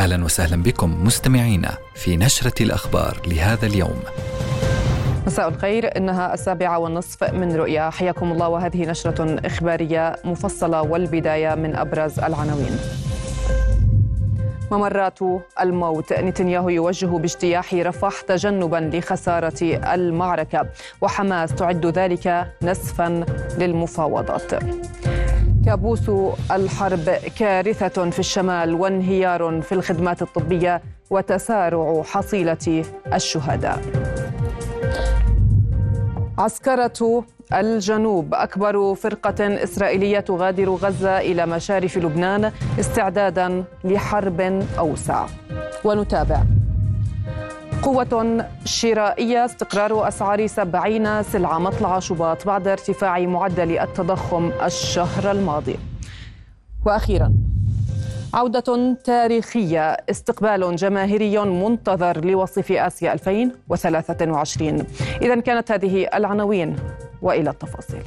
أهلا وسهلا بكم مستمعينا في نشرة الأخبار لهذا اليوم. مساء الخير إنها السابعة والنصف من رؤيا حياكم الله وهذه نشرة إخبارية مفصلة والبداية من أبرز العناوين. ممرات الموت نتنياهو يوجه باجتياح رفح تجنبا لخسارة المعركة وحماس تعد ذلك نسفا للمفاوضات. كابوس الحرب كارثة في الشمال وانهيار في الخدمات الطبية وتسارع حصيلة الشهداء. عسكرة الجنوب أكبر فرقة إسرائيلية تغادر غزة إلى مشارف لبنان استعدادا لحرب أوسع. ونتابع قوة شرائية استقرار أسعار سبعين سلعة مطلع شباط بعد ارتفاع معدل التضخم الشهر الماضي. وأخيرا عودة تاريخية استقبال جماهيري منتظر لوصف آسيا 2023 إذا كانت هذه العناوين وإلى التفاصيل.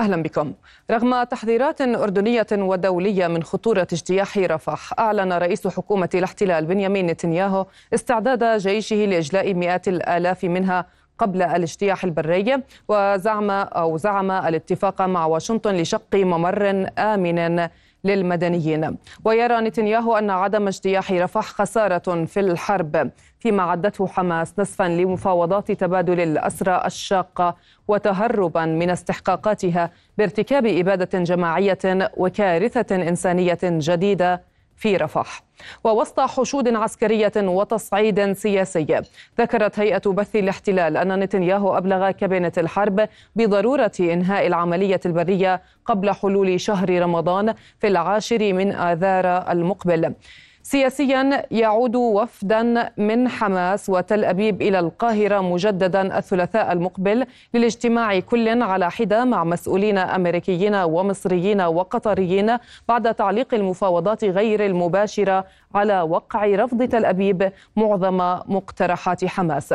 أهلا بكم. رغم تحذيرات أردنية ودولية من خطورة اجتياح رفح، أعلن رئيس حكومة الاحتلال بنيامين نتنياهو استعداد جيشه لإجلاء مئات الآلاف منها قبل الاجتياح البري وزعم أو زعم الاتفاق مع واشنطن لشق ممر آمن للمدنيين ويرى نتنياهو أن عدم اجتياح رفح خسارة في الحرب فيما عدته حماس نصفا لمفاوضات تبادل الأسرى الشاقة وتهربا من استحقاقاتها بارتكاب إبادة جماعية وكارثة إنسانية جديدة في رفح. ووسط حشود عسكرية وتصعيد سياسي ذكرت هيئة بث الاحتلال أن نتنياهو أبلغ كابينة الحرب بضرورة إنهاء العملية البرية قبل حلول شهر رمضان في العاشر من آذار المقبل. سياسيا يعود وفدا من حماس وتل أبيب إلى القاهرة مجددا الثلاثاء المقبل للاجتماع كل على حدة مع مسؤولين أمريكيين ومصريين وقطريين بعد تعليق المفاوضات غير المباشرة على وقع رفض تل أبيب معظم مقترحات حماس.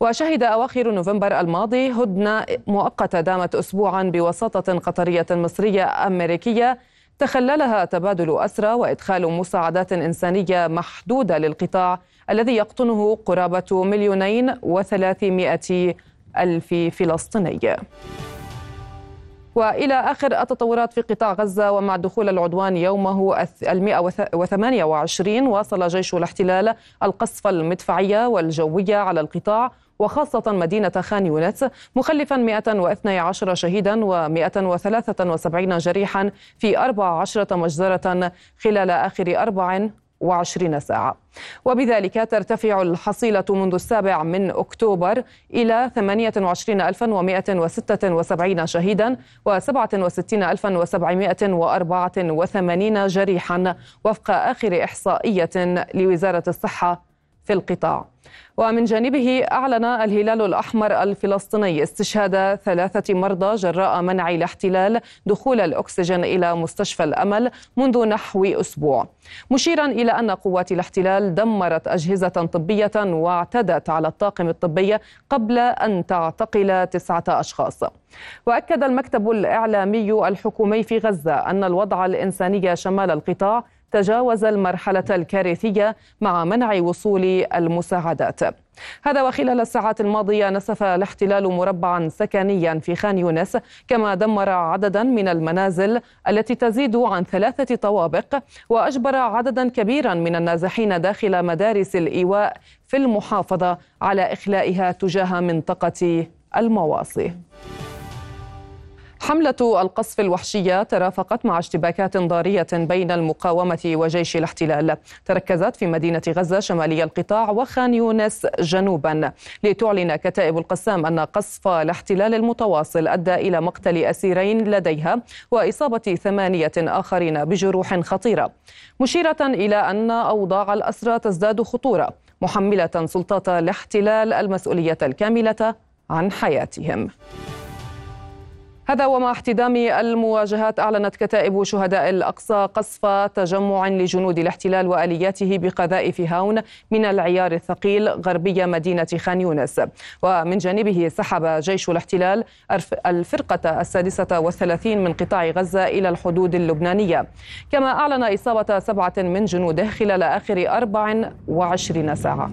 وشهد أواخر نوفمبر الماضي هدنة مؤقتة دامت أسبوعا بوساطة قطرية مصرية أمريكية تخللها تبادل أسرى وإدخال مساعدات إنسانية محدودة للقطاع الذي يقطنه قرابة مليونين وثلاثمائة ألف فلسطيني. وإلى آخر التطورات في قطاع غزة ومع دخول العدوان يومه ال 128 واصل جيش الاحتلال القصف المدفعية والجوية على القطاع وخاصة مدينة خان يونس مخلفا 112 شهيدا و173 جريحا في 14 مجزرة خلال آخر 24 ساعة. وبذلك ترتفع الحصيلة منذ السابع من أكتوبر إلى 28176 شهيدا و67784 جريحا وفق آخر إحصائية لوزارة الصحة في القطاع. ومن جانبه أعلن الهلال الأحمر الفلسطيني استشهاد ثلاثة مرضى جراء منع الاحتلال دخول الأكسجين إلى مستشفى الأمل منذ نحو أسبوع. مشيرا إلى أن قوات الاحتلال دمرت أجهزة طبية واعتدت على الطاقم الطبي قبل أن تعتقل تسعة أشخاص. وأكد المكتب الإعلامي الحكومي في غزة أن الوضع الإنساني شمال القطاع تجاوز المرحلة الكارثية مع منع وصول المساعدات. هذا وخلال الساعات الماضية نسف الاحتلال مربعا سكنيا في خان يونس كما دمر عددا من المنازل التي تزيد عن ثلاثة طوابق وأجبر عددا كبيرا من النازحين داخل مدارس الإيواء في المحافظة على إخلائها تجاه منطقة المواصي. حملة القصف الوحشية ترافقت مع اشتباكات ضارية بين المقاومة وجيش الاحتلال. تركزت في مدينة غزة شمالي القطاع وخان يونس جنوبا. لتعلن كتائب القسام أن قصف الاحتلال المتواصل أدى إلى مقتل أسيرين لديها وإصابة ثمانية آخرين بجروح خطيرة. مشيرة إلى أن أوضاع الأسرى تزداد خطورة محملة سلطات الاحتلال المسؤولية الكاملة عن حياتهم. هذا ومع احتدام المواجهات أعلنت كتائب شهداء الأقصى قصف تجمع لجنود الاحتلال وآلياته بقذائف هاون من العيار الثقيل غربي مدينة خان يونس. ومن جانبه سحب جيش الاحتلال الفرقة السادسة والثلاثين من قطاع غزة إلى الحدود اللبنانية. كما أعلن إصابة سبعة من جنوده خلال آخر 24 ساعة.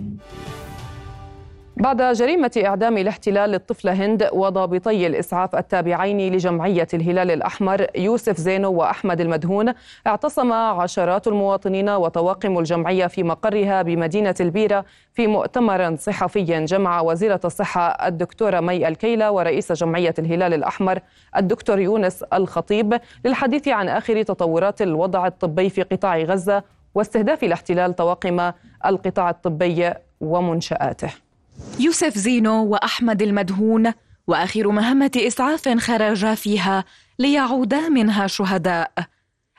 بعد جريمة إعدام الاحتلال للطفلة هند وضابطي الإسعاف التابعين لجمعية الهلال الأحمر يوسف زينو وأحمد المدهون اعتصم عشرات المواطنين وطواقم الجمعية في مقرها بمدينة البيرة في مؤتمر صحفي جمع وزيرة الصحة الدكتورة مي الكيلة ورئيس جمعية الهلال الأحمر الدكتور يونس الخطيب للحديث عن آخر تطورات الوضع الطبي في قطاع غزة واستهداف الاحتلال طواقم القطاع الطبي ومنشآته. يوسف زينو وأحمد المدهون وآخر مهمة إسعاف خرجا فيها ليعودا منها شهداء.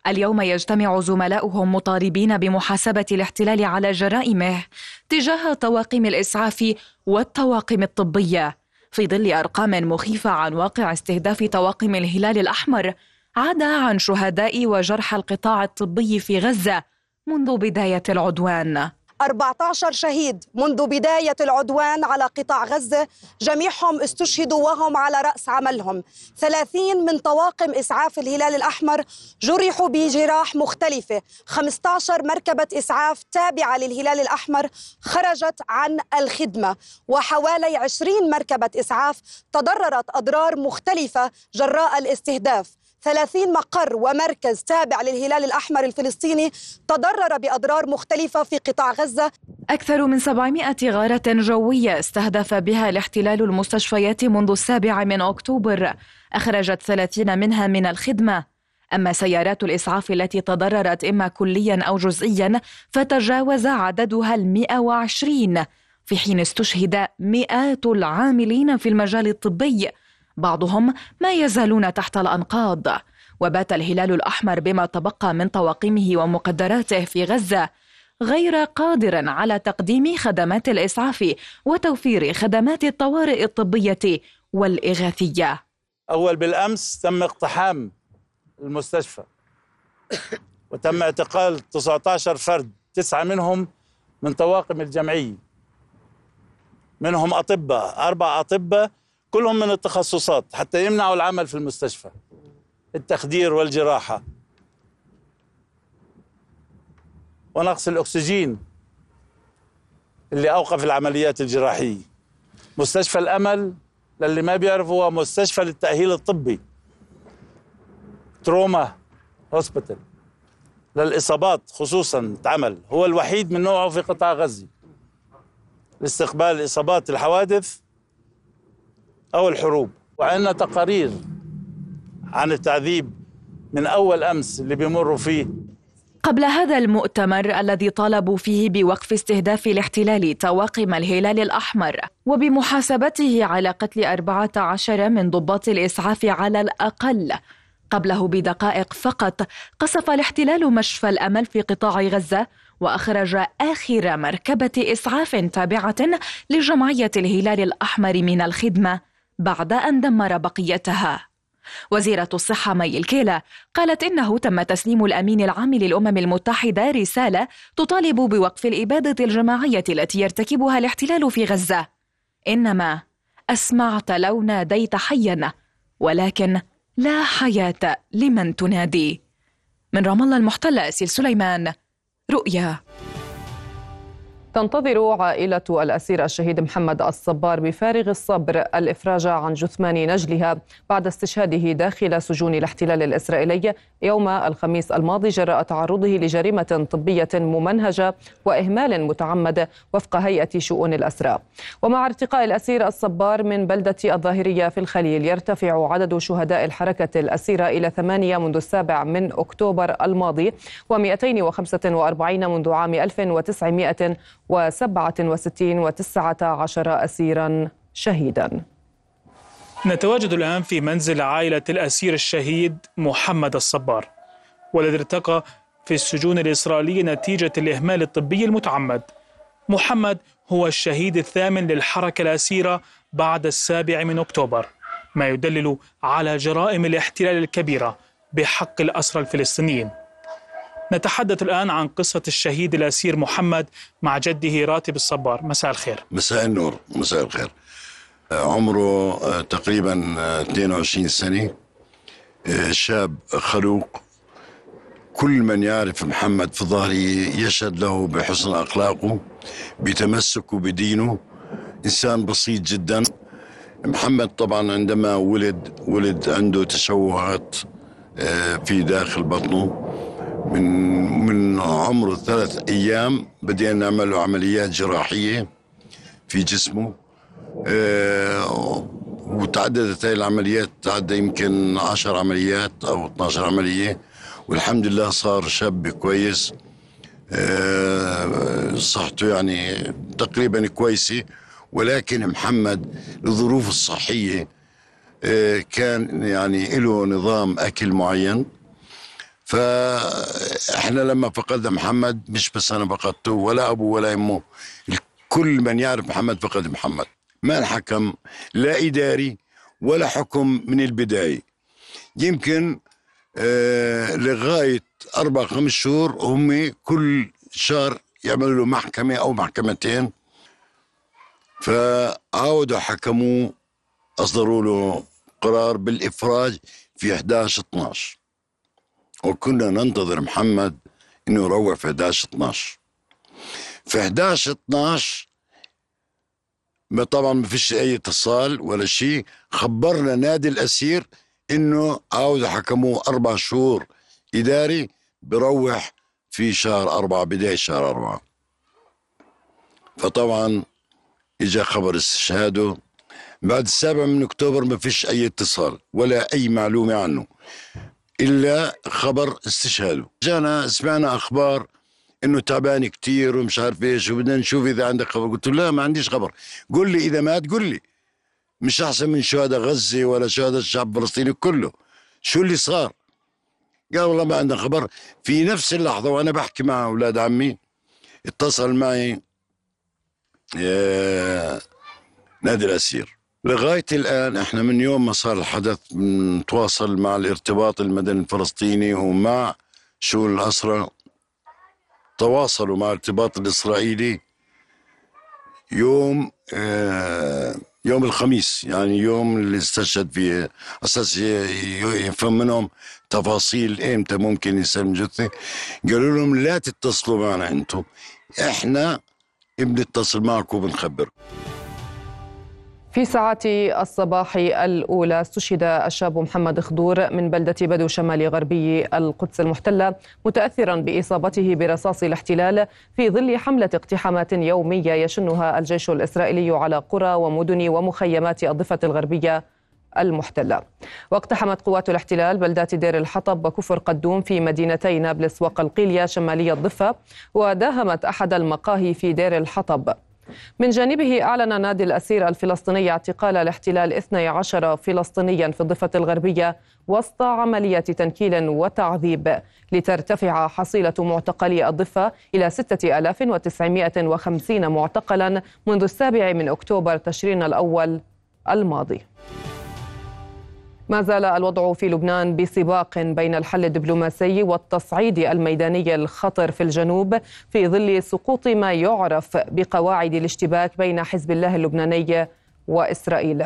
اليوم يجتمع زملاؤهم مطالبين بمحاسبة الاحتلال على جرائمه تجاه طواقم الإسعاف والطواقم الطبية في ظل أرقام مخيفة عن واقع استهداف طواقم الهلال الأحمر عدا عن شهداء وجرحى القطاع الطبي في غزة منذ بداية العدوان. 14 شهيد منذ بداية العدوان على قطاع غزة جميعهم استشهدوا وهم على رأس عملهم. 30 من طواقم إسعاف الهلال الأحمر جرحوا بجراح مختلفة. 15 مركبة إسعاف تابعة للهلال الأحمر خرجت عن الخدمة. وحوالي 20 مركبة إسعاف تضررت أضرار مختلفة جراء الاستهداف. 30 مقر ومركز تابع للهلال الأحمر الفلسطيني تضرر بأضرار مختلفة في قطاع غزة. أكثر من 700 غارة جوية استهدف بها الاحتلال المستشفيات منذ السابع من أكتوبر أخرجت 30 منها من الخدمة. أما سيارات الإسعاف التي تضررت إما كليا أو جزئيا فتجاوز عددها المئة وعشرين في حين استشهد مئات العاملين في المجال الطبي. بعضهم ما يزالون تحت الأنقاض. وبات الهلال الأحمر بما تبقى من طواقمه ومقدراته في غزة غير قادر على تقديم خدمات الإسعاف وتوفير خدمات الطوارئ الطبية والإغاثية. أول بالأمس تم اقتحام المستشفى. وتم اعتقال 19 فرد تسعة منهم من طواقم الجمعية. منهم أطباء أربع أطباء كلهم من التخصصات حتى يمنعوا العمل في المستشفى. التخدير والجراحة. ونقص الأكسجين اللي أوقف العمليات الجراحية. مستشفى الأمل للي ما بيعرفوا هو مستشفى للتأهيل الطبي. trauma hospital. للإصابات خصوصا تعمل. هو الوحيد من نوعه في قطاع غزة. لاستقبال إصابات الحوادث أو الحروب. وعندنا تقارير عن التعذيب من أول أمس اللي بيمروا فيه. قبل هذا المؤتمر الذي طالبوا فيه بوقف استهداف الاحتلال طواقم الهلال الأحمر وبمحاسبته على قتل أربعة عشر من ضباط الإسعاف على الأقل قبله بدقائق فقط قصف الاحتلال مشفى الأمل في قطاع غزة وأخرج آخر مركبة إسعاف تابعة لجمعية الهلال الأحمر من الخدمة. بعد أن دمر بقيتها. وزيرة الصحة مي الكيلة قالت إنه تم تسليم الأمين العام للأمم المتحدة رسالة تطالب بوقف الإبادة الجماعية التي يرتكبها الاحتلال في غزة. إنما أسمعت لو ناديت حيا ولكن لا حياة لمن تنادي. من رام الله المحتلة أسيل سليمان رؤيا. تنتظر عائلة الأسير الشهيد محمد الصبار بفارغ الصبر الإفراج عن جثمان نجلها بعد استشهاده داخل سجون الاحتلال الإسرائيلي يوم الخميس الماضي جراء تعرضه لجريمة طبية ممنهجة وإهمال متعمد وفق هيئة شؤون الأسرى. ومع ارتقاء الأسير الصبار من بلدة الظاهرية في الخليل يرتفع عدد شهداء الحركة الأسيرة إلى ثمانية منذ السابع من أكتوبر الماضي و245 منذ عام 1900 وسبعة وستين وتسعة عشر أسيرا شهيدا. نتواجد الآن في منزل عائلة الأسير الشهيد محمد الصبار والذي ارتقى في السجون الإسرائيلية نتيجة الإهمال الطبي المتعمد. محمد هو الشهيد الثامن للحركة الأسيرة بعد السابع من أكتوبر ما يدلل على جرائم الاحتلال الكبيرة بحق الأسرى الفلسطينيين. نتحدث الآن عن قصة الشهيد الأسير محمد مع جده راتب الصبار. مساء الخير. مساء النور. مساء الخير. عمره آه، تقريبا 22 آه، سنة. آه، شاب خلوق. كل من يعرف محمد في ظهري يشهد له بحسن أخلاقه بتمسكه بدينه. إنسان بسيط جدا. محمد طبعا عندما ولد ولد عنده تشوهات في داخل بطنه. من من عمره ثلاث أيام بدينا نعمل له عمليات جراحية في جسمه. أه وتعددت هاي العمليات تعدى يمكن 10 عمليات أو 12 عملية. والحمد لله صار شاب كويس. أه صحته يعني تقريبا كويسة. ولكن محمد الظروف الصحية أه كان يعني له نظام أكل معين. فاحنا لما فقدنا محمد مش بس أنا فقدته ولا ابوه ولا أمه كل من يعرف محمد فقد محمد. ما الحكم؟ لا إداري ولا حكم من البداية. يمكن آه لغاية أربع خمس شهور هم كل شهر يعملوا له محكمة أو محكمتين. فعاودوا حكموه أصدروا له قرار بالإفراج في 11 12 وكنا ننتظر محمد إنه يروح في 11 12 في 11 12 ما طبعا ما فيش أي اتصال ولا شيء. خبرنا نادي الأسير إنه عاوز حكموه أربع شهور إداري بروح في شهر أربعة بداية شهر أربعة. فطبعا إجا خبر استشهاده. بعد السابع من أكتوبر ما فيش أي اتصال ولا أي معلومة عنه. إلا خبر استشهاده. جانا سمعنا أخبار إنه تعبان كتير ومش عارف إيش وبدنا نشوف إذا عندك خبر. قلت له لا ما عنديش خبر. قل لي إذا مات قل لي. مش أحسن من شهداء غزة ولا شهداء الشعب الفلسطيني كله. شو اللي صار؟ قال والله ما عندنا خبر. في نفس اللحظة وأنا بحكي مع أولاد عمي اتصل معي آه، نادي الأسير. لغاية الآن إحنا من يوم ما صار الحدث نتواصل مع الارتباط المدني الفلسطيني ومع شؤون الأسرى تواصلوا مع الارتباط الإسرائيلي يوم آه يوم الخميس يعني يوم اللي استشهد فيه أساس يفهم منهم تفاصيل إمتى ممكن يسلم جثة. قالوا لهم لا تتصلوا معنا أنتم إحنا بنتصل معكم وبنخبر في ساعات الصباح الأولى استشهد الشاب محمد خضور من بلدة بدو شمال غربي القدس المحتلة متأثرا بإصابته برصاص الاحتلال في ظل حملة اقتحامات يومية يشنها الجيش الإسرائيلي على قرى ومدن ومخيمات الضفة الغربية المحتلة. واقتحمت قوات الاحتلال بلدات دير الحطب وكفر قدوم في مدينتي نابلس وقلقيلية شمالي الضفة وداهمت أحد المقاهي في دير الحطب. من جانبه أعلن نادي الأسير الفلسطيني اعتقال الاحتلال 12 فلسطينيا في الضفة الغربية وسط عملية تنكيل وتعذيب لترتفع حصيلة معتقلي الضفة إلى 6950 معتقلا منذ السابع من أكتوبر تشرين الأول الماضي. ما زال الوضع في لبنان بسباق بين الحل الدبلوماسي والتصعيد الميداني الخطر في الجنوب في ظل سقوط ما يعرف بقواعد الاشتباك بين حزب الله اللبناني وإسرائيل.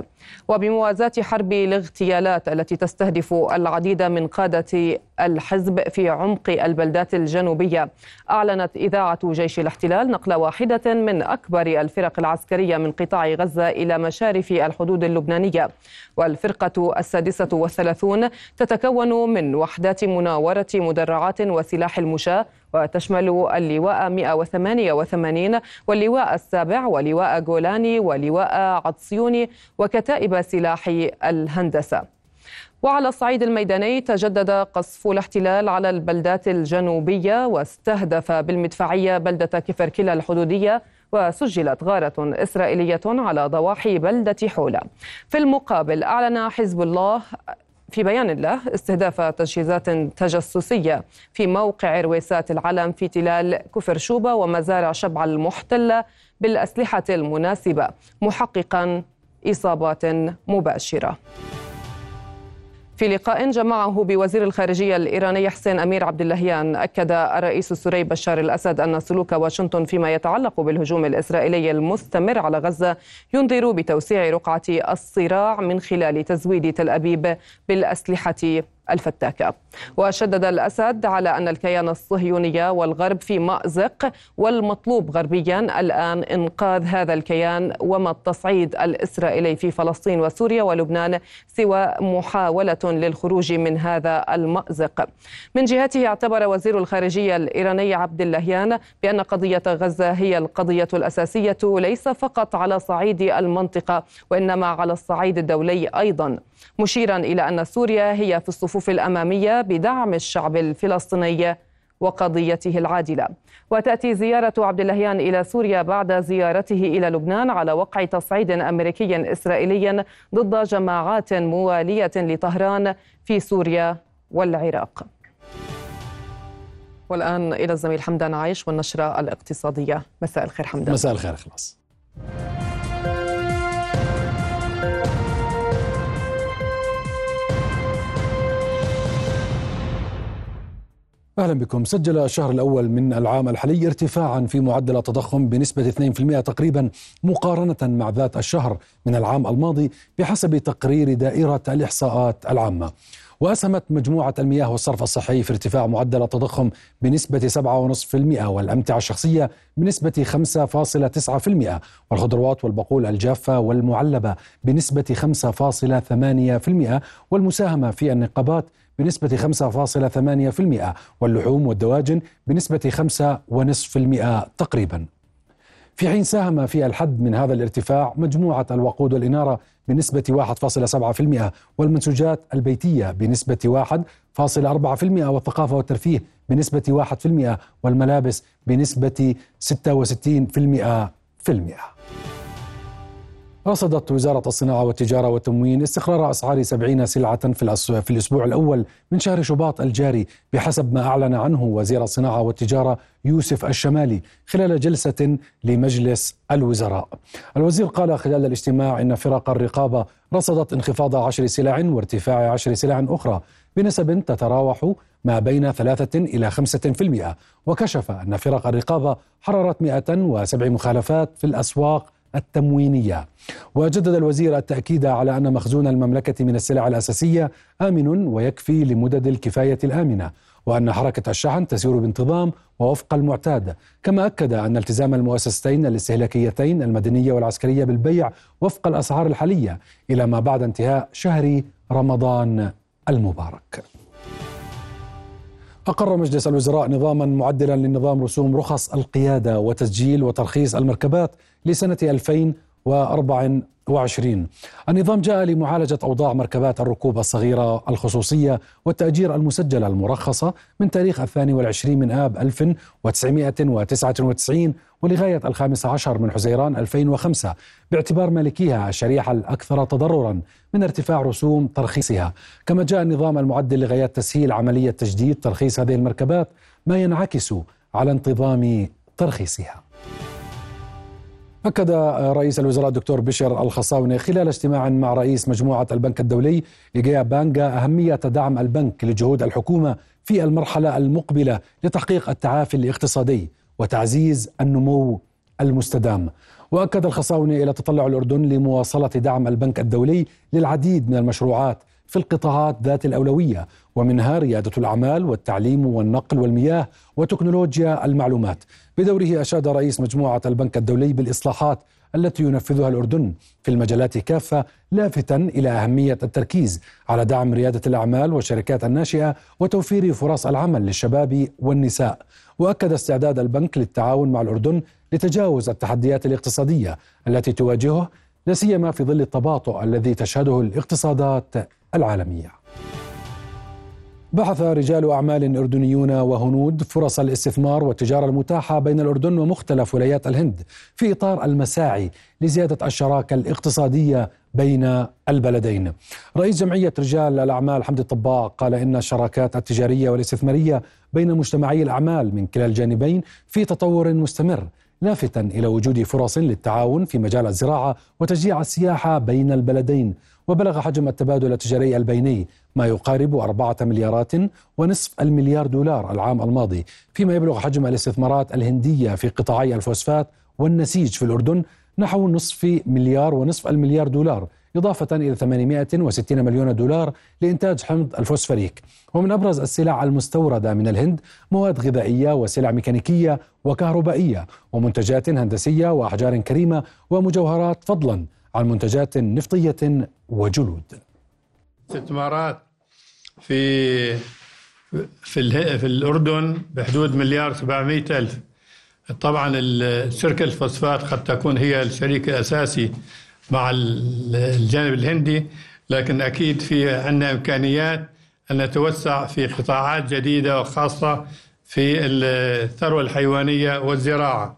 وبموازاة حرب الاغتيالات التي تستهدف العديد من قادة الحزب في عمق البلدات الجنوبية أعلنت إذاعة جيش الاحتلال نقل واحدة من أكبر الفرق العسكرية من قطاع غزة إلى مشارف الحدود اللبنانية. والفرقة السادسة والثلاثون تتكون من وحدات مناورة مدرعات وسلاح المشاة وتشمل اللواء 188 واللواء السابع ولواء جولاني ولواء عطسيوني وكتائب سلاح الهندسة. وعلى الصعيد الميداني تجدد قصف الاحتلال على البلدات الجنوبية واستهدف بالمدفعية بلدة كفركلا الحدودية وسجلت غارة إسرائيلية على ضواحي بلدة حولة. في المقابل أعلن حزب الله في بيان له استهداف تجهيزات تجسسية في موقع رويسات العلم في تلال كفر شوبة ومزارع شبع المحتلة بالأسلحة المناسبة محققا إصابات مباشرة. في لقاء جمعه بوزير الخارجية الإيراني حسين أمير عبد اللهيان أكد الرئيس السوري بشار الأسد أن سلوك واشنطن فيما يتعلق بالهجوم الإسرائيلي المستمر على غزة ينذر بتوسيع رقعة الصراع من خلال تزويد تل أبيب بالأسلحة. الفتاكة وشدد الأسد على أن الكيان الصهيوني والغرب في مأزق والمطلوب غربيا. الآن إنقاذ هذا الكيان وما التصعيد الإسرائيلي في فلسطين وسوريا ولبنان سوى محاولة للخروج من هذا المأزق. من جهته اعتبر وزير الخارجية الإيراني عبد اللهيان بأن قضية غزة هي القضية الأساسية ليس فقط على صعيد المنطقة وإنما على الصعيد الدولي أيضا. مشيرا إلى أن سوريا هي في الصفوف الأمامية بدعم الشعب الفلسطيني وقضيته العادلة. وتأتي زيارة عبد اللهيان إلى سوريا بعد زيارته إلى لبنان على وقع تصعيد أمريكي إسرائيلي ضد جماعات موالية لطهران في سوريا والعراق. والآن إلى الزميل حمدان عايش والنشرة الاقتصادية. مساء الخير حمدان. مساء الخير خلاص. أهلا بكم. سجل الشهر الأول من العام الحالي ارتفاعا في معدل التضخم بنسبة 2% تقريبا مقارنة مع ذات الشهر من العام الماضي بحسب تقرير دائرة الإحصاءات العامة. وأسهمت مجموعة المياه والصرف الصحي في ارتفاع معدل التضخم بنسبة 7.5% والأمتعة الشخصية بنسبة 5.9% والخضروات والبقول الجافة والمعلبة بنسبة 5.8% والمساهمة في النقابات بنسبة 5.8% واللحوم والدواجن بنسبة 5.5% تقريبا. في حين ساهم في الحد من هذا الارتفاع مجموعة الوقود والإنارة بنسبة 1.7% والمنسوجات البيتية بنسبة 1.4% والثقافة والترفيه بنسبة 1% والملابس بنسبة 66% رصدت وزارة الصناعة والتجارة والتموين استقرار أسعار 70 سلعة في الأسبوع الأول من شهر شباط الجاري بحسب ما أعلن عنه وزير الصناعة والتجارة يوسف الشمالي خلال جلسة لمجلس الوزراء. الوزير قال خلال الاجتماع إن فرق الرقابة رصدت انخفاض عشر سلع وارتفاع عشر سلع أخرى بنسب تتراوح ما بين ثلاثة إلى خمسة في المئة وكشف أن فرق الرقابة حررت 107 مخالفات في الأسواق التموينية. وجدد الوزير التأكيد على أن مخزون المملكة من السلع الأساسية آمن ويكفي لمدد الكفاية الآمنة وأن حركة الشحن تسير بانتظام ووفق المعتاد. كما أكد أن التزام المؤسستين الاستهلاكيتين المدنية والعسكرية بالبيع وفق الأسعار الحالية إلى ما بعد انتهاء شهر رمضان المبارك. أقر مجلس الوزراء نظاما معدلا لنظام رسوم رخص القيادة وتسجيل وترخيص المركبات لسنة 2024 النظام جاء لمعالجة أوضاع مركبات الركوب الصغيرة الخصوصية والتأجير المسجلة المرخصة من تاريخ الثاني والعشرين من آب 1999 ولغاية الخامس عشر من حزيران 2005 باعتبار مالكيها الشريحة الأكثر تضررا من ارتفاع رسوم ترخيصها. كما جاء النظام المعدل لغاية تسهيل عملية تجديد ترخيص هذه المركبات ما ينعكس على انتظام ترخيصها. أكد رئيس الوزراء الدكتور بشر الخصاوني خلال اجتماع مع رئيس مجموعة البنك الدولي إيجيا بانجا أهمية دعم البنك لجهود الحكومة في المرحلة المقبلة لتحقيق التعافي الاقتصادي وتعزيز النمو المستدام. وأكد الخصاوني إلى تطلع الأردن لمواصلة دعم البنك الدولي للعديد من المشروعات في القطاعات ذات الأولوية ومنها ريادة الأعمال والتعليم والنقل والمياه وتكنولوجيا المعلومات. بدوره أشاد رئيس مجموعة البنك الدولي بالإصلاحات التي ينفذها الأردن في المجالات كافة لافتا إلى أهمية التركيز على دعم ريادة الأعمال والشركات الناشئة وتوفير فرص العمل للشباب والنساء وأكد استعداد البنك للتعاون مع الأردن لتجاوز التحديات الاقتصادية التي تواجهه لا سيما في ظل التباطؤ الذي تشهده الاقتصادات العالمية. بحث رجال أعمال أردنيون وهنود فرص الاستثمار والتجارة المتاحة بين الأردن ومختلف ولايات الهند في إطار المساعي لزيادة الشراكة الاقتصادية بين البلدين. رئيس جمعية رجال الأعمال حمد الطباع قال إن الشراكات التجارية والاستثمارية بين مجتمعي الأعمال من كلا الجانبين في تطور مستمر لافتا إلى وجود فرص للتعاون في مجال الزراعة وتشجيع السياحة بين البلدين وبلغ حجم التبادل التجاري البيني ما يقارب أربعة مليارات ونصف المليار دولار العام الماضي فيما يبلغ حجم الاستثمارات الهندية في قطاعي الفوسفات والنسيج في الأردن نحو نصف مليار ونصف المليار دولار إضافة إلى 860 مليون دولار لإنتاج حمض الفوسفوريك ومن أبرز السلع المستوردة من الهند مواد غذائية وسلع ميكانيكية وكهربائية ومنتجات هندسية وأحجار كريمة ومجوهرات فضلا. عن منتجات نفطية وجلود. استثمارات في في في الأردن بحدود مليار 700 ألف. طبعا شركة الفوسفات قد تكون هي الشريك الأساسي مع الجانب الهندي لكن أكيد في عندنا إمكانيات أن نتوسع في قطاعات جديدة وخاصة في الثروة الحيوانية والزراعة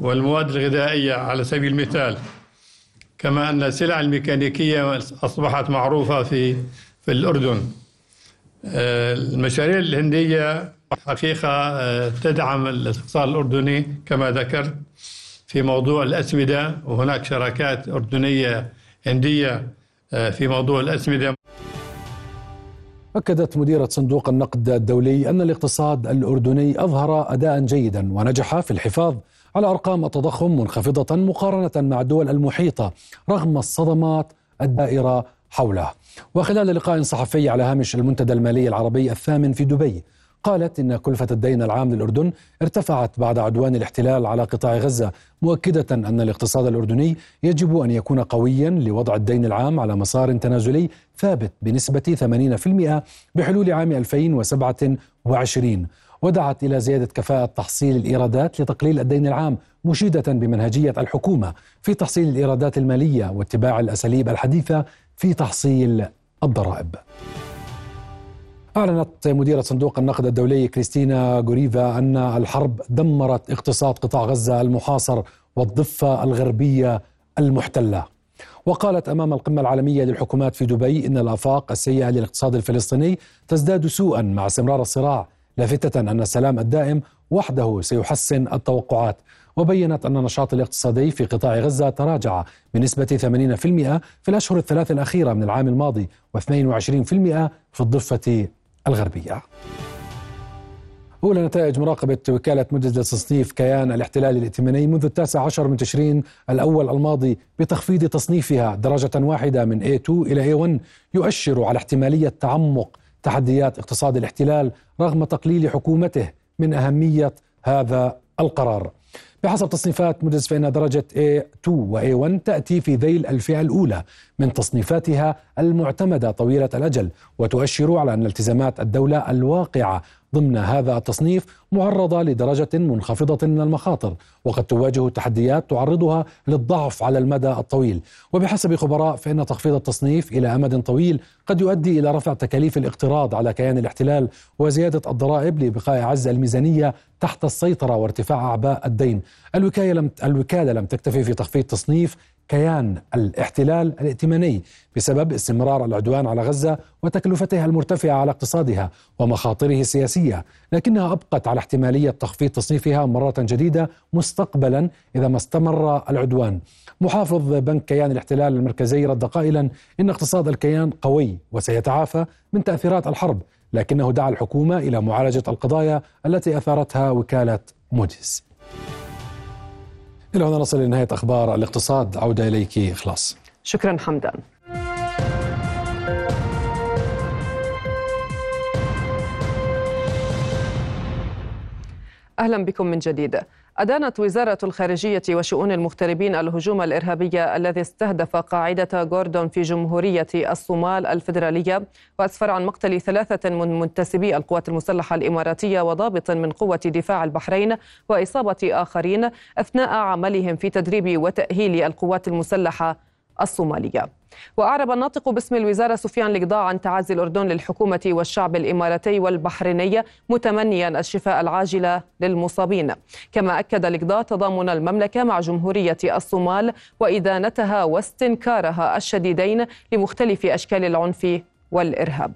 والمواد الغذائية على سبيل المثال. كما أن السلع الميكانيكية أصبحت معروفة في في الأردن. المشاريع الهندية حقيقة تدعم الاقتصاد الأردني كما ذكرت في موضوع الأسمدة وهناك شراكات أردنية هندية آه، في موضوع الأسمدة. أكدت مديرة صندوق النقد الدولي أن الاقتصاد الأردني أظهر أداء جيدا ونجح في الحفاظ على أرقام التضخم منخفضة مقارنة مع الدول المحيطة رغم الصدمات الدائرة حوله. وخلال لقاء صحفي على هامش المنتدى المالي العربي الثامن في دبي قالت إن كلفة الدين العام للأردن ارتفعت بعد عدوان الاحتلال على قطاع غزة مؤكدة أن الاقتصاد الأردني يجب أن يكون قويا لوضع الدين العام على مسار تنازلي ثابت بنسبة 80% بحلول عام 2027 ودعت إلى زيادة كفاءة تحصيل الإيرادات لتقليل الدين العام مشيدة بمنهجية الحكومة في تحصيل الإيرادات المالية واتباع الأساليب الحديثة في تحصيل الضرائب. أعلنت مديرة صندوق النقد الدولي كريستينا غوريفا أن الحرب دمرت اقتصاد قطاع غزة المحاصر والضفة الغربية المحتلة وقالت أمام القمة العالمية للحكومات في دبي إن الآفاق السيئة للاقتصاد الفلسطيني تزداد سوءا مع استمرار الصراع لافتة أن السلام الدائم وحده سيحسن التوقعات. وبينت أن النشاط الاقتصادي في قطاع غزة تراجع بنسبة 80% في الأشهر الثلاث الأخيرة من العام الماضي و22% في الضفة الغربية. أولى نتائج مراقبة وكالة موديز لتصنيف كيان الاحتلال الائتماني منذ التاسع عشر من تشرين الأول الماضي بتخفيض تصنيفها درجة واحدة من A2 إلى A1 يؤشر على احتمالية تعمق تحديات اقتصاد الاحتلال رغم تقليل حكومته من أهمية هذا القرار. بحسب تصنيفات موديز فإن درجة A2 و A1 تأتي في ذيل الفئة الأولى من تصنيفاتها المعتمدة طويلة الأجل وتؤشر على أن التزامات الدولة الواقعة ضمن هذا التصنيف معرضة لدرجة منخفضة من المخاطر وقد تواجه تحديات تعرضها للضعف على المدى الطويل. وبحسب خبراء فإن تخفيض التصنيف إلى أمد طويل قد يؤدي إلى رفع تكاليف الاقتراض على كيان الاحتلال وزيادة الضرائب لبقاء عز الميزانية تحت السيطرة وارتفاع أعباء الدين. الوكالة لم, الوكالة لم تكتفي في تخفيض تصنيف كيان الاحتلال الائتماني بسبب استمرار العدوان على غزة وتكلفتها المرتفعة على اقتصادها ومخاطره السياسية، لكنها أبقت على احتمالية تخفيض تصنيفها مرة جديدة مستقبلا إذا ما استمر العدوان. محافظ بنك كيان الاحتلال المركزي رد قائلا إن اقتصاد الكيان قوي وسيتعافى من تأثيرات الحرب، لكنه دعا الحكومة إلى معالجة القضايا التي أثارتها وكالة موديس. إلى هنا نصل لنهاية أخبار الاقتصاد. عودة إليك إخلاص. شكرا حمدان أهلا بكم من جديد. أدانت وزارة الخارجية وشؤون المغتربين الهجوم الإرهابي الذي استهدف قاعدة غوردون في جمهورية الصومال الفيدرالية وأسفر عن مقتل ثلاثة من منتسبي القوات المسلحة الإماراتية وضابط من قوة دفاع البحرين وإصابة آخرين أثناء عملهم في تدريب وتأهيل القوات المسلحة. الصومالية. وأعرب الناطق باسم الوزارة سفيان لقضاء عن تعازي الأردن للحكومة والشعب الإماراتي والبحريني متمنيا الشفاء العاجل للمصابين. كما أكد لقضاء تضامن المملكة مع جمهورية الصومال وإدانتها واستنكارها الشديدين لمختلف أشكال العنف والإرهاب.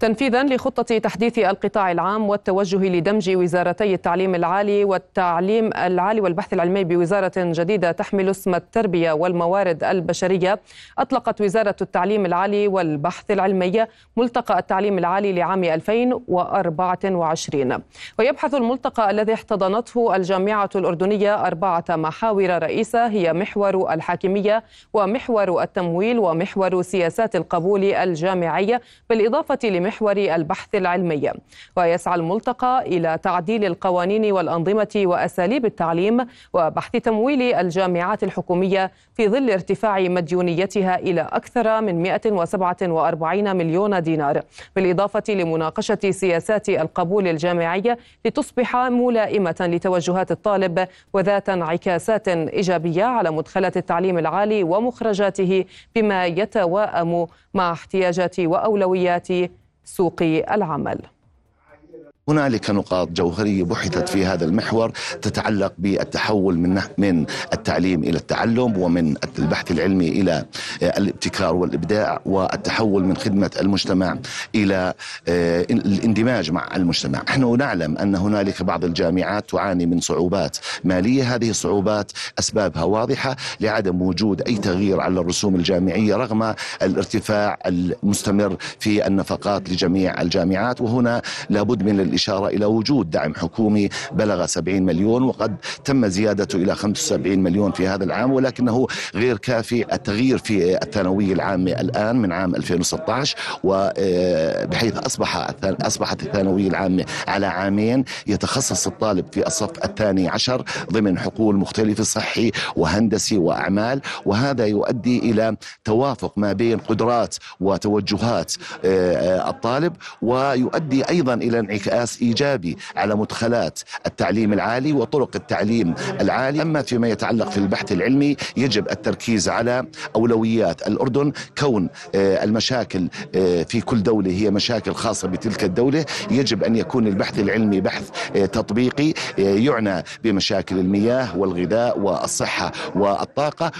تنفيذا لخطة تحديث القطاع العام والتوجه لدمج وزارتي التعليم العالي والتعليم العالي والبحث العلمي بوزارة جديدة تحمل اسم التربية والموارد البشرية. أطلقت وزارة التعليم العالي والبحث العلمي ملتقى التعليم العالي لعام 2024 ويبحث الملتقى الذي احتضنته الجامعة الأردنية أربعة محاور رئيسة هي محور الحاكمية ومحور التمويل ومحور سياسات القبول الجامعي بالإضافة محور البحث العلمي. ويسعى الملتقى إلى تعديل القوانين والأنظمة وأساليب التعليم وبحث تمويل الجامعات الحكومية في ظل ارتفاع مديونيتها إلى أكثر من 147 مليون دينار. بالإضافة لمناقشة سياسات القبول الجامعي لتصبح ملائمة لتوجهات الطالب وذات انعكاسات إيجابية على مدخلات التعليم العالي ومخرجاته بما يتواءم مع احتياجات وأولويات سوق العمل. هنالك نقاط جوهرية بحثت في هذا المحور تتعلق بالتحول من من التعليم إلى التعلم ومن البحث العلمي إلى آه، الابتكار والإبداع والتحول من خدمة المجتمع إلى آه، الاندماج مع المجتمع، نحن نعلم أن هنالك بعض الجامعات تعاني من صعوبات مالية، هذه الصعوبات أسبابها واضحة لعدم وجود أي تغيير على الرسوم الجامعية رغم الارتفاع المستمر في النفقات لجميع الجامعات. وهنا لابد من الإشارة إلى وجود دعم حكومي بلغ 70 مليون وقد تم زيادته إلى 75 مليون في هذا العام ولكنه غير كافي التغيير في الثانوية العامة الآن من عام 2016 وبحيث أصبح أصبحت الثانوية العامة على عامين يتخصص الطالب في الصف الثاني عشر ضمن حقول مختلفة صحي وهندسي وأعمال وهذا يؤدي إلى توافق ما بين قدرات وتوجهات الطالب ويؤدي أيضا إلى انعكاس انعكاس إيجابي على مدخلات التعليم العالي وطرق التعليم العالي. أما فيما يتعلق في البحث العلمي يجب التركيز على أولويات الأردن كون آه، المشاكل آه، في كل دولة هي مشاكل خاصة بتلك الدولة. يجب أن يكون البحث العلمي بحث آه، تطبيقي يعنى بمشاكل المياه والغذاء والصحة والطاقة.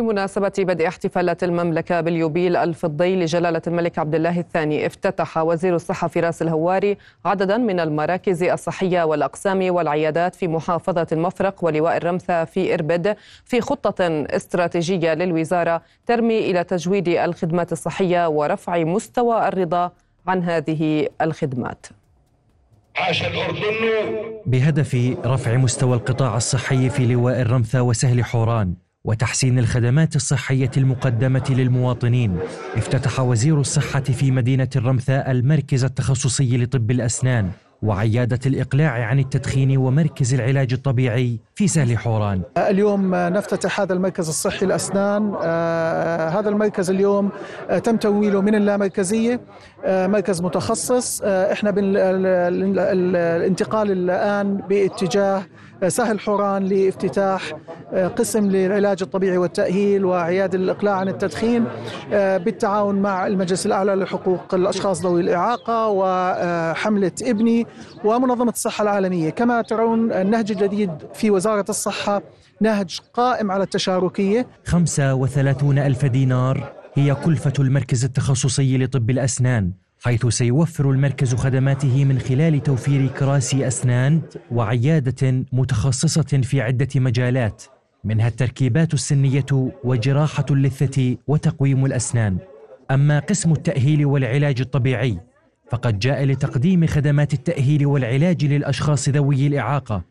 بمناسبة بدء احتفالات المملكة باليوبيل الفضي لجلالة الملك عبد الله الثاني افتتح وزير الصحة فراس الهواري عددا من المراكز الصحية والأقسام والعيادات في محافظة المفرق ولواء الرمثة في إربد في خطة استراتيجية للوزارة ترمي إلى تجويد الخدمات الصحية ورفع مستوى الرضا عن هذه الخدمات. بهدف رفع مستوى القطاع الصحي في لواء الرمثة وسهل حوران. وتحسين الخدمات الصحية المقدمة للمواطنين. افتتح وزير الصحة في مدينة الرمثاء المركز التخصصي لطب الأسنان وعيادة الإقلاع عن التدخين ومركز العلاج الطبيعي في سهل حوران. اليوم نفتتح هذا المركز الصحي الأسنان. آه هذا المركز اليوم آه تم تمويله من اللامركزية آه مركز متخصص. إحنا بالانتقال الآن باتجاه سهل حوران لافتتاح آه، قسم للعلاج الطبيعي والتأهيل وعيادة الإقلاع عن التدخين آه، بالتعاون مع المجلس الأعلى لحقوق الأشخاص ذوي الإعاقة وحملة ابني ومنظمة الصحة العالمية. كما ترون النهج الجديد في وزارة الصحة نهج قائم على التشاركية. 35 ألف دينار هي كلفة المركز التخصصي لطب الأسنان. حيث سيوفر المركز خدماته من خلال توفير كراسي أسنان وعيادة متخصصة في عدة مجالات منها التركيبات السنية وجراحة اللثة وتقويم الأسنان. أما قسم التأهيل والعلاج الطبيعي فقد جاء لتقديم خدمات التأهيل والعلاج للأشخاص ذوي الإعاقة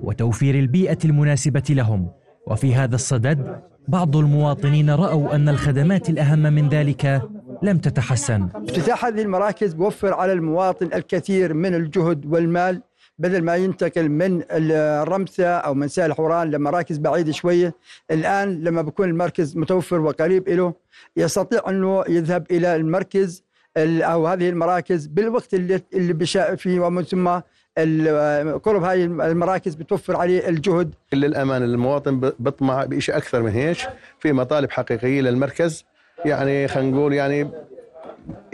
وتوفير البيئة المناسبة لهم. وفي هذا الصدد بعض المواطنين رأوا أن الخدمات الأهم من ذلك لم تتحسن. افتتاح هذه المراكز بوفر على المواطن الكثير من الجهد والمال بدل ما ينتقل من الرمثة أو من سهل حوران لمراكز بعيدة شوية. الآن لما بكون المركز متوفر وقريب له يستطيع أنه يذهب إلى المركز أو هذه المراكز بالوقت اللي, اللي بشاء فيه ومن ثم قرب هاي المراكز بتوفر عليه الجهد. للأمانة المواطن بيطمع بشيء أكثر من هيك في مطالب حقيقية للمركز. يعني خلينا نقول يعني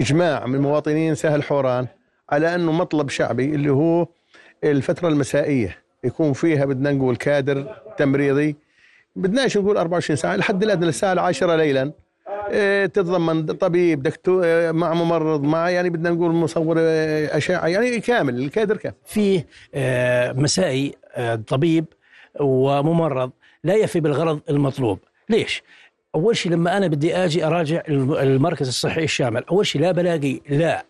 إجماع من مواطنين سهل حوران على أنه مطلب شعبي اللي هو الفترة المسائية. يكون فيها بدنا نقول كادر تمريضي. بدناش نقول 24 ساعة الحد الادنى للساعه العاشره ليلا. آه، تتضمن طبيب دكتور آه، مع ممرض مع يعني بدنا نقول مصور آه، أشعة يعني كامل الكادر كامل. فيه مسائي طبيب وممرض لا يفي بالغرض المطلوب. ليش؟ أول شيء لما أنا بدي آجي أراجع المركز الصحي الشامل أول شيء لا بلاقي لا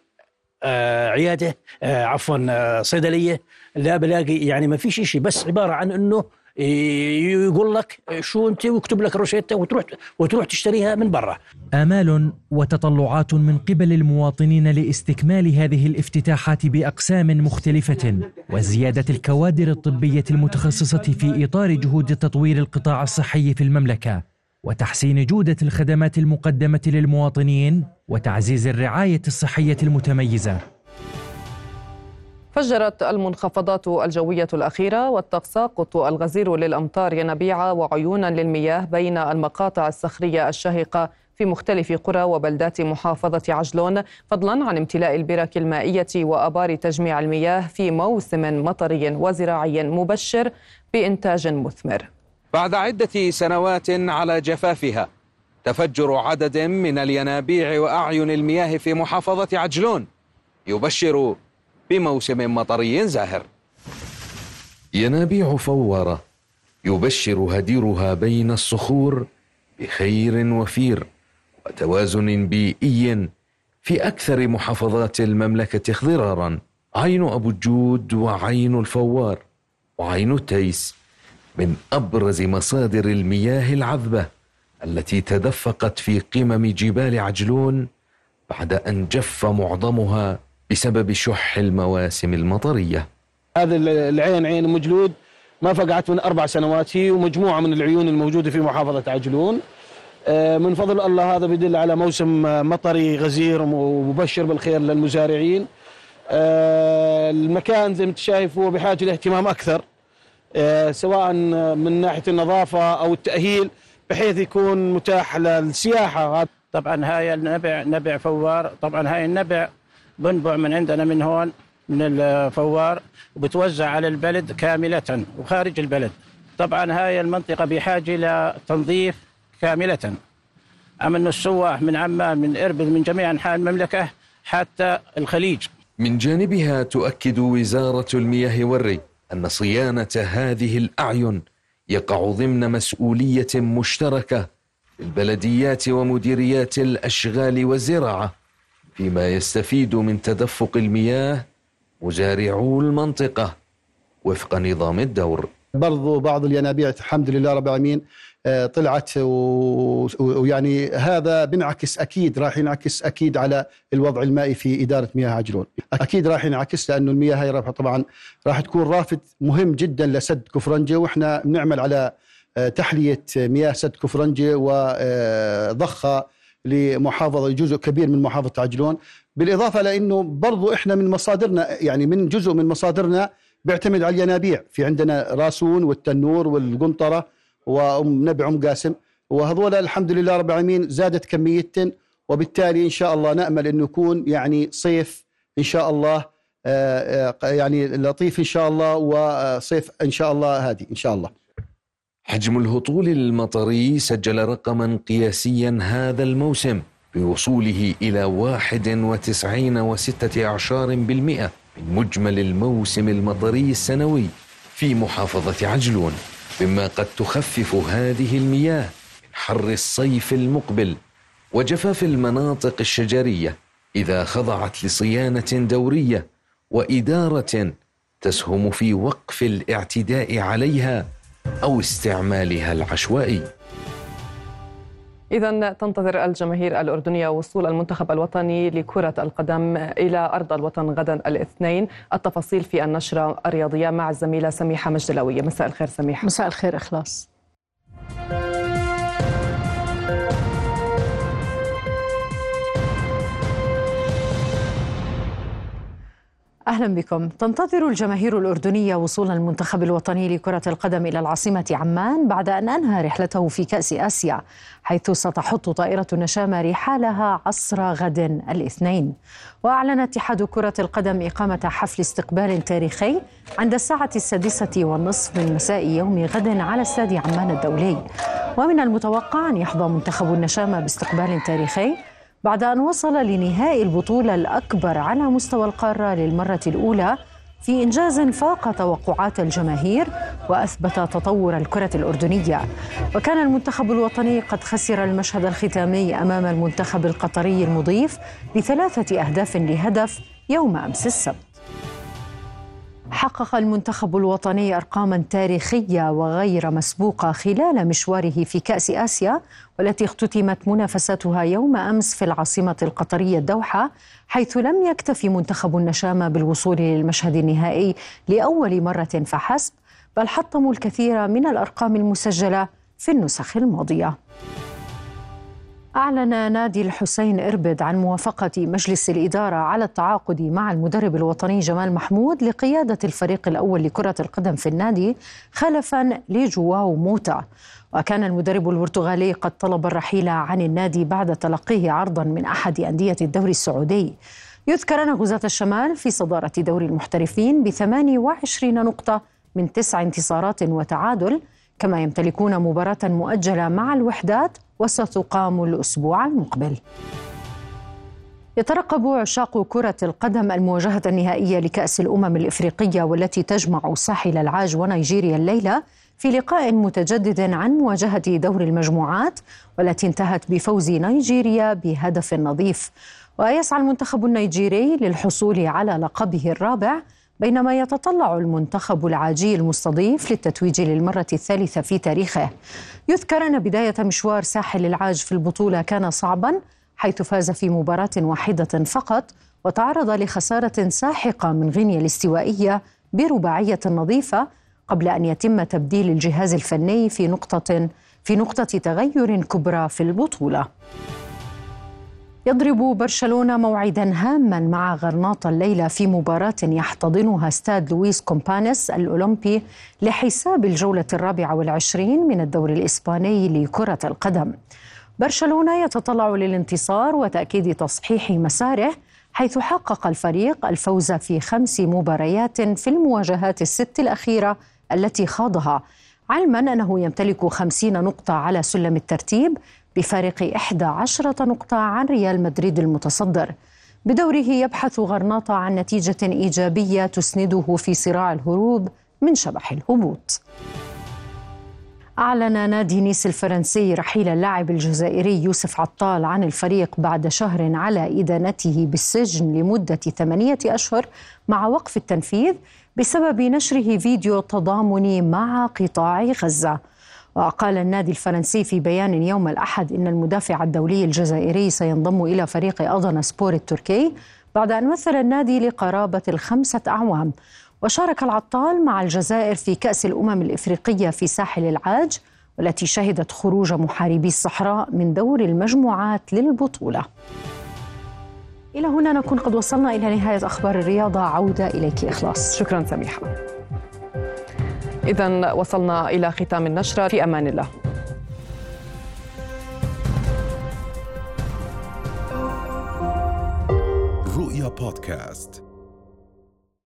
عيادة عفوا صيدلية لا بلاقي يعني ما فيش شيء بس عبارة عن إنه يقول لك شو أنت ويكتب لك روشتة وتروح وتروح تشتريها من برا. آمال وتطلعات من قبل المواطنين لاستكمال هذه الافتتاحات بأقسام مختلفة وزيادة الكوادر الطبية المتخصصة في إطار جهود تطوير القطاع الصحي في المملكة وتحسين جودة الخدمات المقدمة للمواطنين وتعزيز الرعاية الصحية المتميزة. فجرت المنخفضات الجوية الأخيرة والتساقط الغزير للأمطار ينابيع وعيونا للمياه بين المقاطع الصخرية الشاهقة في مختلف قرى وبلدات محافظة عجلون فضلا عن امتلاء البرك المائية وأبار تجميع المياه في موسم مطري وزراعي مبشر بإنتاج مثمر بعد عدة سنوات على جفافها تفجر عدد من الينابيع وأعين المياه في محافظة عجلون يبشر بموسم مطري زاهر. ينابيع فوارة يبشر هديرها بين الصخور بخير وفير وتوازن بيئي في أكثر محافظات المملكة اخضرارا عين أبو الجود وعين الفوار وعين التيس من أبرز مصادر المياه العذبة التي تدفقت في قمم جبال عجلون بعد أن جف معظمها بسبب شح المواسم المطرية. هذا العين عين مجلود ما فقعت من أربع سنوات هي ومجموعة من العيون الموجودة في محافظة عجلون. آه، من فضل الله هذا بدل على موسم مطري غزير ومبشر بالخير للمزارعين. آه، المكان زي ما انت شايف هو بحاجة لاهتمام أكثر. سواء من ناحية النظافة أو التأهيل بحيث يكون متاح للسياحة. طبعا هاي النبع نبع فوار. طبعا هاي النبع بنبع من عندنا من هون من الفوار وبتوزع على البلد كاملة وخارج البلد. طبعا هاي المنطقة بحاجة إلى تنظيف كاملة. أما أن السواح من عمان من إربد من جميع أنحاء المملكة حتى الخليج. من جانبها تؤكد وزارة المياه والري أن صيانة هذه الأعين يقع ضمن مسؤولية مشتركة للبلديات ومديريات الأشغال والزراعة فيما يستفيد من تدفق المياه مزارعو المنطقة وفق نظام الدور. برضو بعض الينابيع الحمد لله رب العالمين طلعت ويعني هذا بنعكس أكيد راح ينعكس أكيد على الوضع المائي في إدارة مياه عجلون أكيد راح ينعكس لأنه المياه هي طبعا راح تكون رافد مهم جدا لسد كفرنجه وإحنا بنعمل على آه، تحلية مياه سد كفرنجه وضخها لمحافظة جزء كبير من محافظة عجلون بالإضافة لأنه برضو إحنا من مصادرنا يعني من جزء من مصادرنا بيعتمد على الينابيع. في عندنا راسون والتنور والقنطرة وأم نبع ام قاسم. وهذول الحمد لله رب العالمين زادت كميتهم وبالتالي إن شاء الله نأمل إنه يكون يعني صيف إن شاء الله آه، آه، يعني لطيف إن شاء الله وصيف إن شاء الله هادي إن شاء الله. حجم الهطول المطري سجل رقما قياسيا هذا الموسم بوصوله إلى واحد وتسعين وستة أعشار بالمئة من مجمل الموسم المطري السنوي في محافظة عجلون. مما قد تخفف هذه المياه من حر الصيف المقبل وجفاف المناطق الشجرية إذا خضعت لصيانة دورية وإدارة تسهم في وقف الاعتداء عليها أو استعمالها العشوائي. إذا تنتظر الجماهير الأردنية وصول المنتخب الوطني لكرة القدم إلى أرض الوطن غدا الاثنين. التفاصيل في النشرة الرياضية مع الزميلة سميحة مجدلوية مساء الخير سميحة. مساء الخير إخلاص. أهلا بكم. تنتظر الجماهير الأردنية وصول المنتخب الوطني لكرة القدم إلى العاصمة عمان بعد أن أنهى رحلته في كأس آسيا حيث ستحط طائرة النشامة رحالها عصر غد الاثنين. وأعلن اتحاد كرة القدم إقامة حفل استقبال تاريخي عند الساعة السادسة والنصف من مساء يوم غد على استاد عمان الدولي. ومن المتوقع أن يحظى منتخب النشامة باستقبال تاريخي بعد أن وصل لنهائي البطولة الأكبر على مستوى القارة للمرة الأولى في إنجاز فاق توقعات الجماهير وأثبت تطور الكرة الأردنية. وكان المنتخب الوطني قد خسر المشهد الختامي أمام المنتخب القطري المضيف بثلاثة أهداف لهدف يوم أمس السبت. حقق المنتخب الوطني أرقاما تاريخية وغير مسبوقة خلال مشواره في كأس آسيا والتي اختتمت منافستها يوم أمس في العاصمة القطرية الدوحة حيث لم يكتفي منتخب النشامة بالوصول للمشهد النهائي لأول مرة فحسب بل حطموا الكثير من الأرقام المسجلة في النسخ الماضية. أعلن نادي الحسين إربد عن موافقة مجلس الإدارة على التعاقد مع المدرب الوطني جمال محمود لقيادة الفريق الأول لكرة القدم في النادي خلفا لجواو موتا وكان المدرب البرتغالي قد طلب الرحيل عن النادي بعد تلقيه عرضا من أحد أندية الدوري السعودي. يذكر أن غزاة الشمال في صدارة دوري المحترفين ب 28 نقطة من تسع انتصارات وتعادل كما يمتلكون مباراة مؤجلة مع الوحدات وستقام الأسبوع المقبل. يترقب عشاق كرة القدم المواجهة النهائية لكأس الأمم الإفريقية والتي تجمع ساحل العاج ونيجيريا الليلة في لقاء متجدد عن مواجهة دور المجموعات والتي انتهت بفوز نيجيريا بهدف نظيف. ويسعى المنتخب النيجيري للحصول على لقبه الرابع بينما يتطلع المنتخب العاجي المستضيف للتتويج للمرة الثالثة في تاريخه يذكر أن بداية مشوار ساحل العاج في البطولة كان صعبا حيث فاز في مباراة واحدة فقط وتعرض لخسارة ساحقة من غينيا الاستوائية برباعية نظيفة قبل أن يتم تبديل الجهاز الفني في نقطة في نقطة تغير كبرى في البطولة. يضرب برشلونة موعدا هاما مع غرناطة الليلة في مباراة يحتضنها استاد لويس كومبانيس الأولمبي لحساب الجولة الرابعة والعشرين من الدوري الإسباني لكرة القدم. برشلونة يتطلع للانتصار وتأكيد تصحيح مساره حيث حقق الفريق الفوز في خمس مباريات في المواجهات الست الأخيرة التي خاضها. علما أنه يمتلك خمسين نقطة على سلم الترتيب بفارق 11 نقطة عن ريال مدريد المتصدر. بدوره يبحث غرناطة عن نتيجة إيجابية تسنده في صراع الهروب من شبح الهبوط. أعلن نادي نيس الفرنسي رحيل اللاعب الجزائري يوسف عطال عن الفريق بعد شهر على إدانته بالسجن لمدة ثمانية أشهر مع وقف التنفيذ بسبب نشره فيديو تضامني مع قطاع غزة. وقال النادي الفرنسي في بيان يوم الأحد إن المدافع الدولي الجزائري سينضم إلى فريق أضنا سبور التركي بعد أن مثل النادي لقرابة الخمسة أعوام. وشارك العطال مع الجزائر في كأس الأمم الإفريقية في ساحل العاج والتي شهدت خروج محاربي الصحراء من دور المجموعات للبطولة. إلى هنا نكون قد وصلنا إلى نهاية أخبار الرياضة. عودة إليك إخلاص. شكرا سميحة. إذا وصلنا إلى ختام النشرة في أمان الله. رؤيا بودكاست.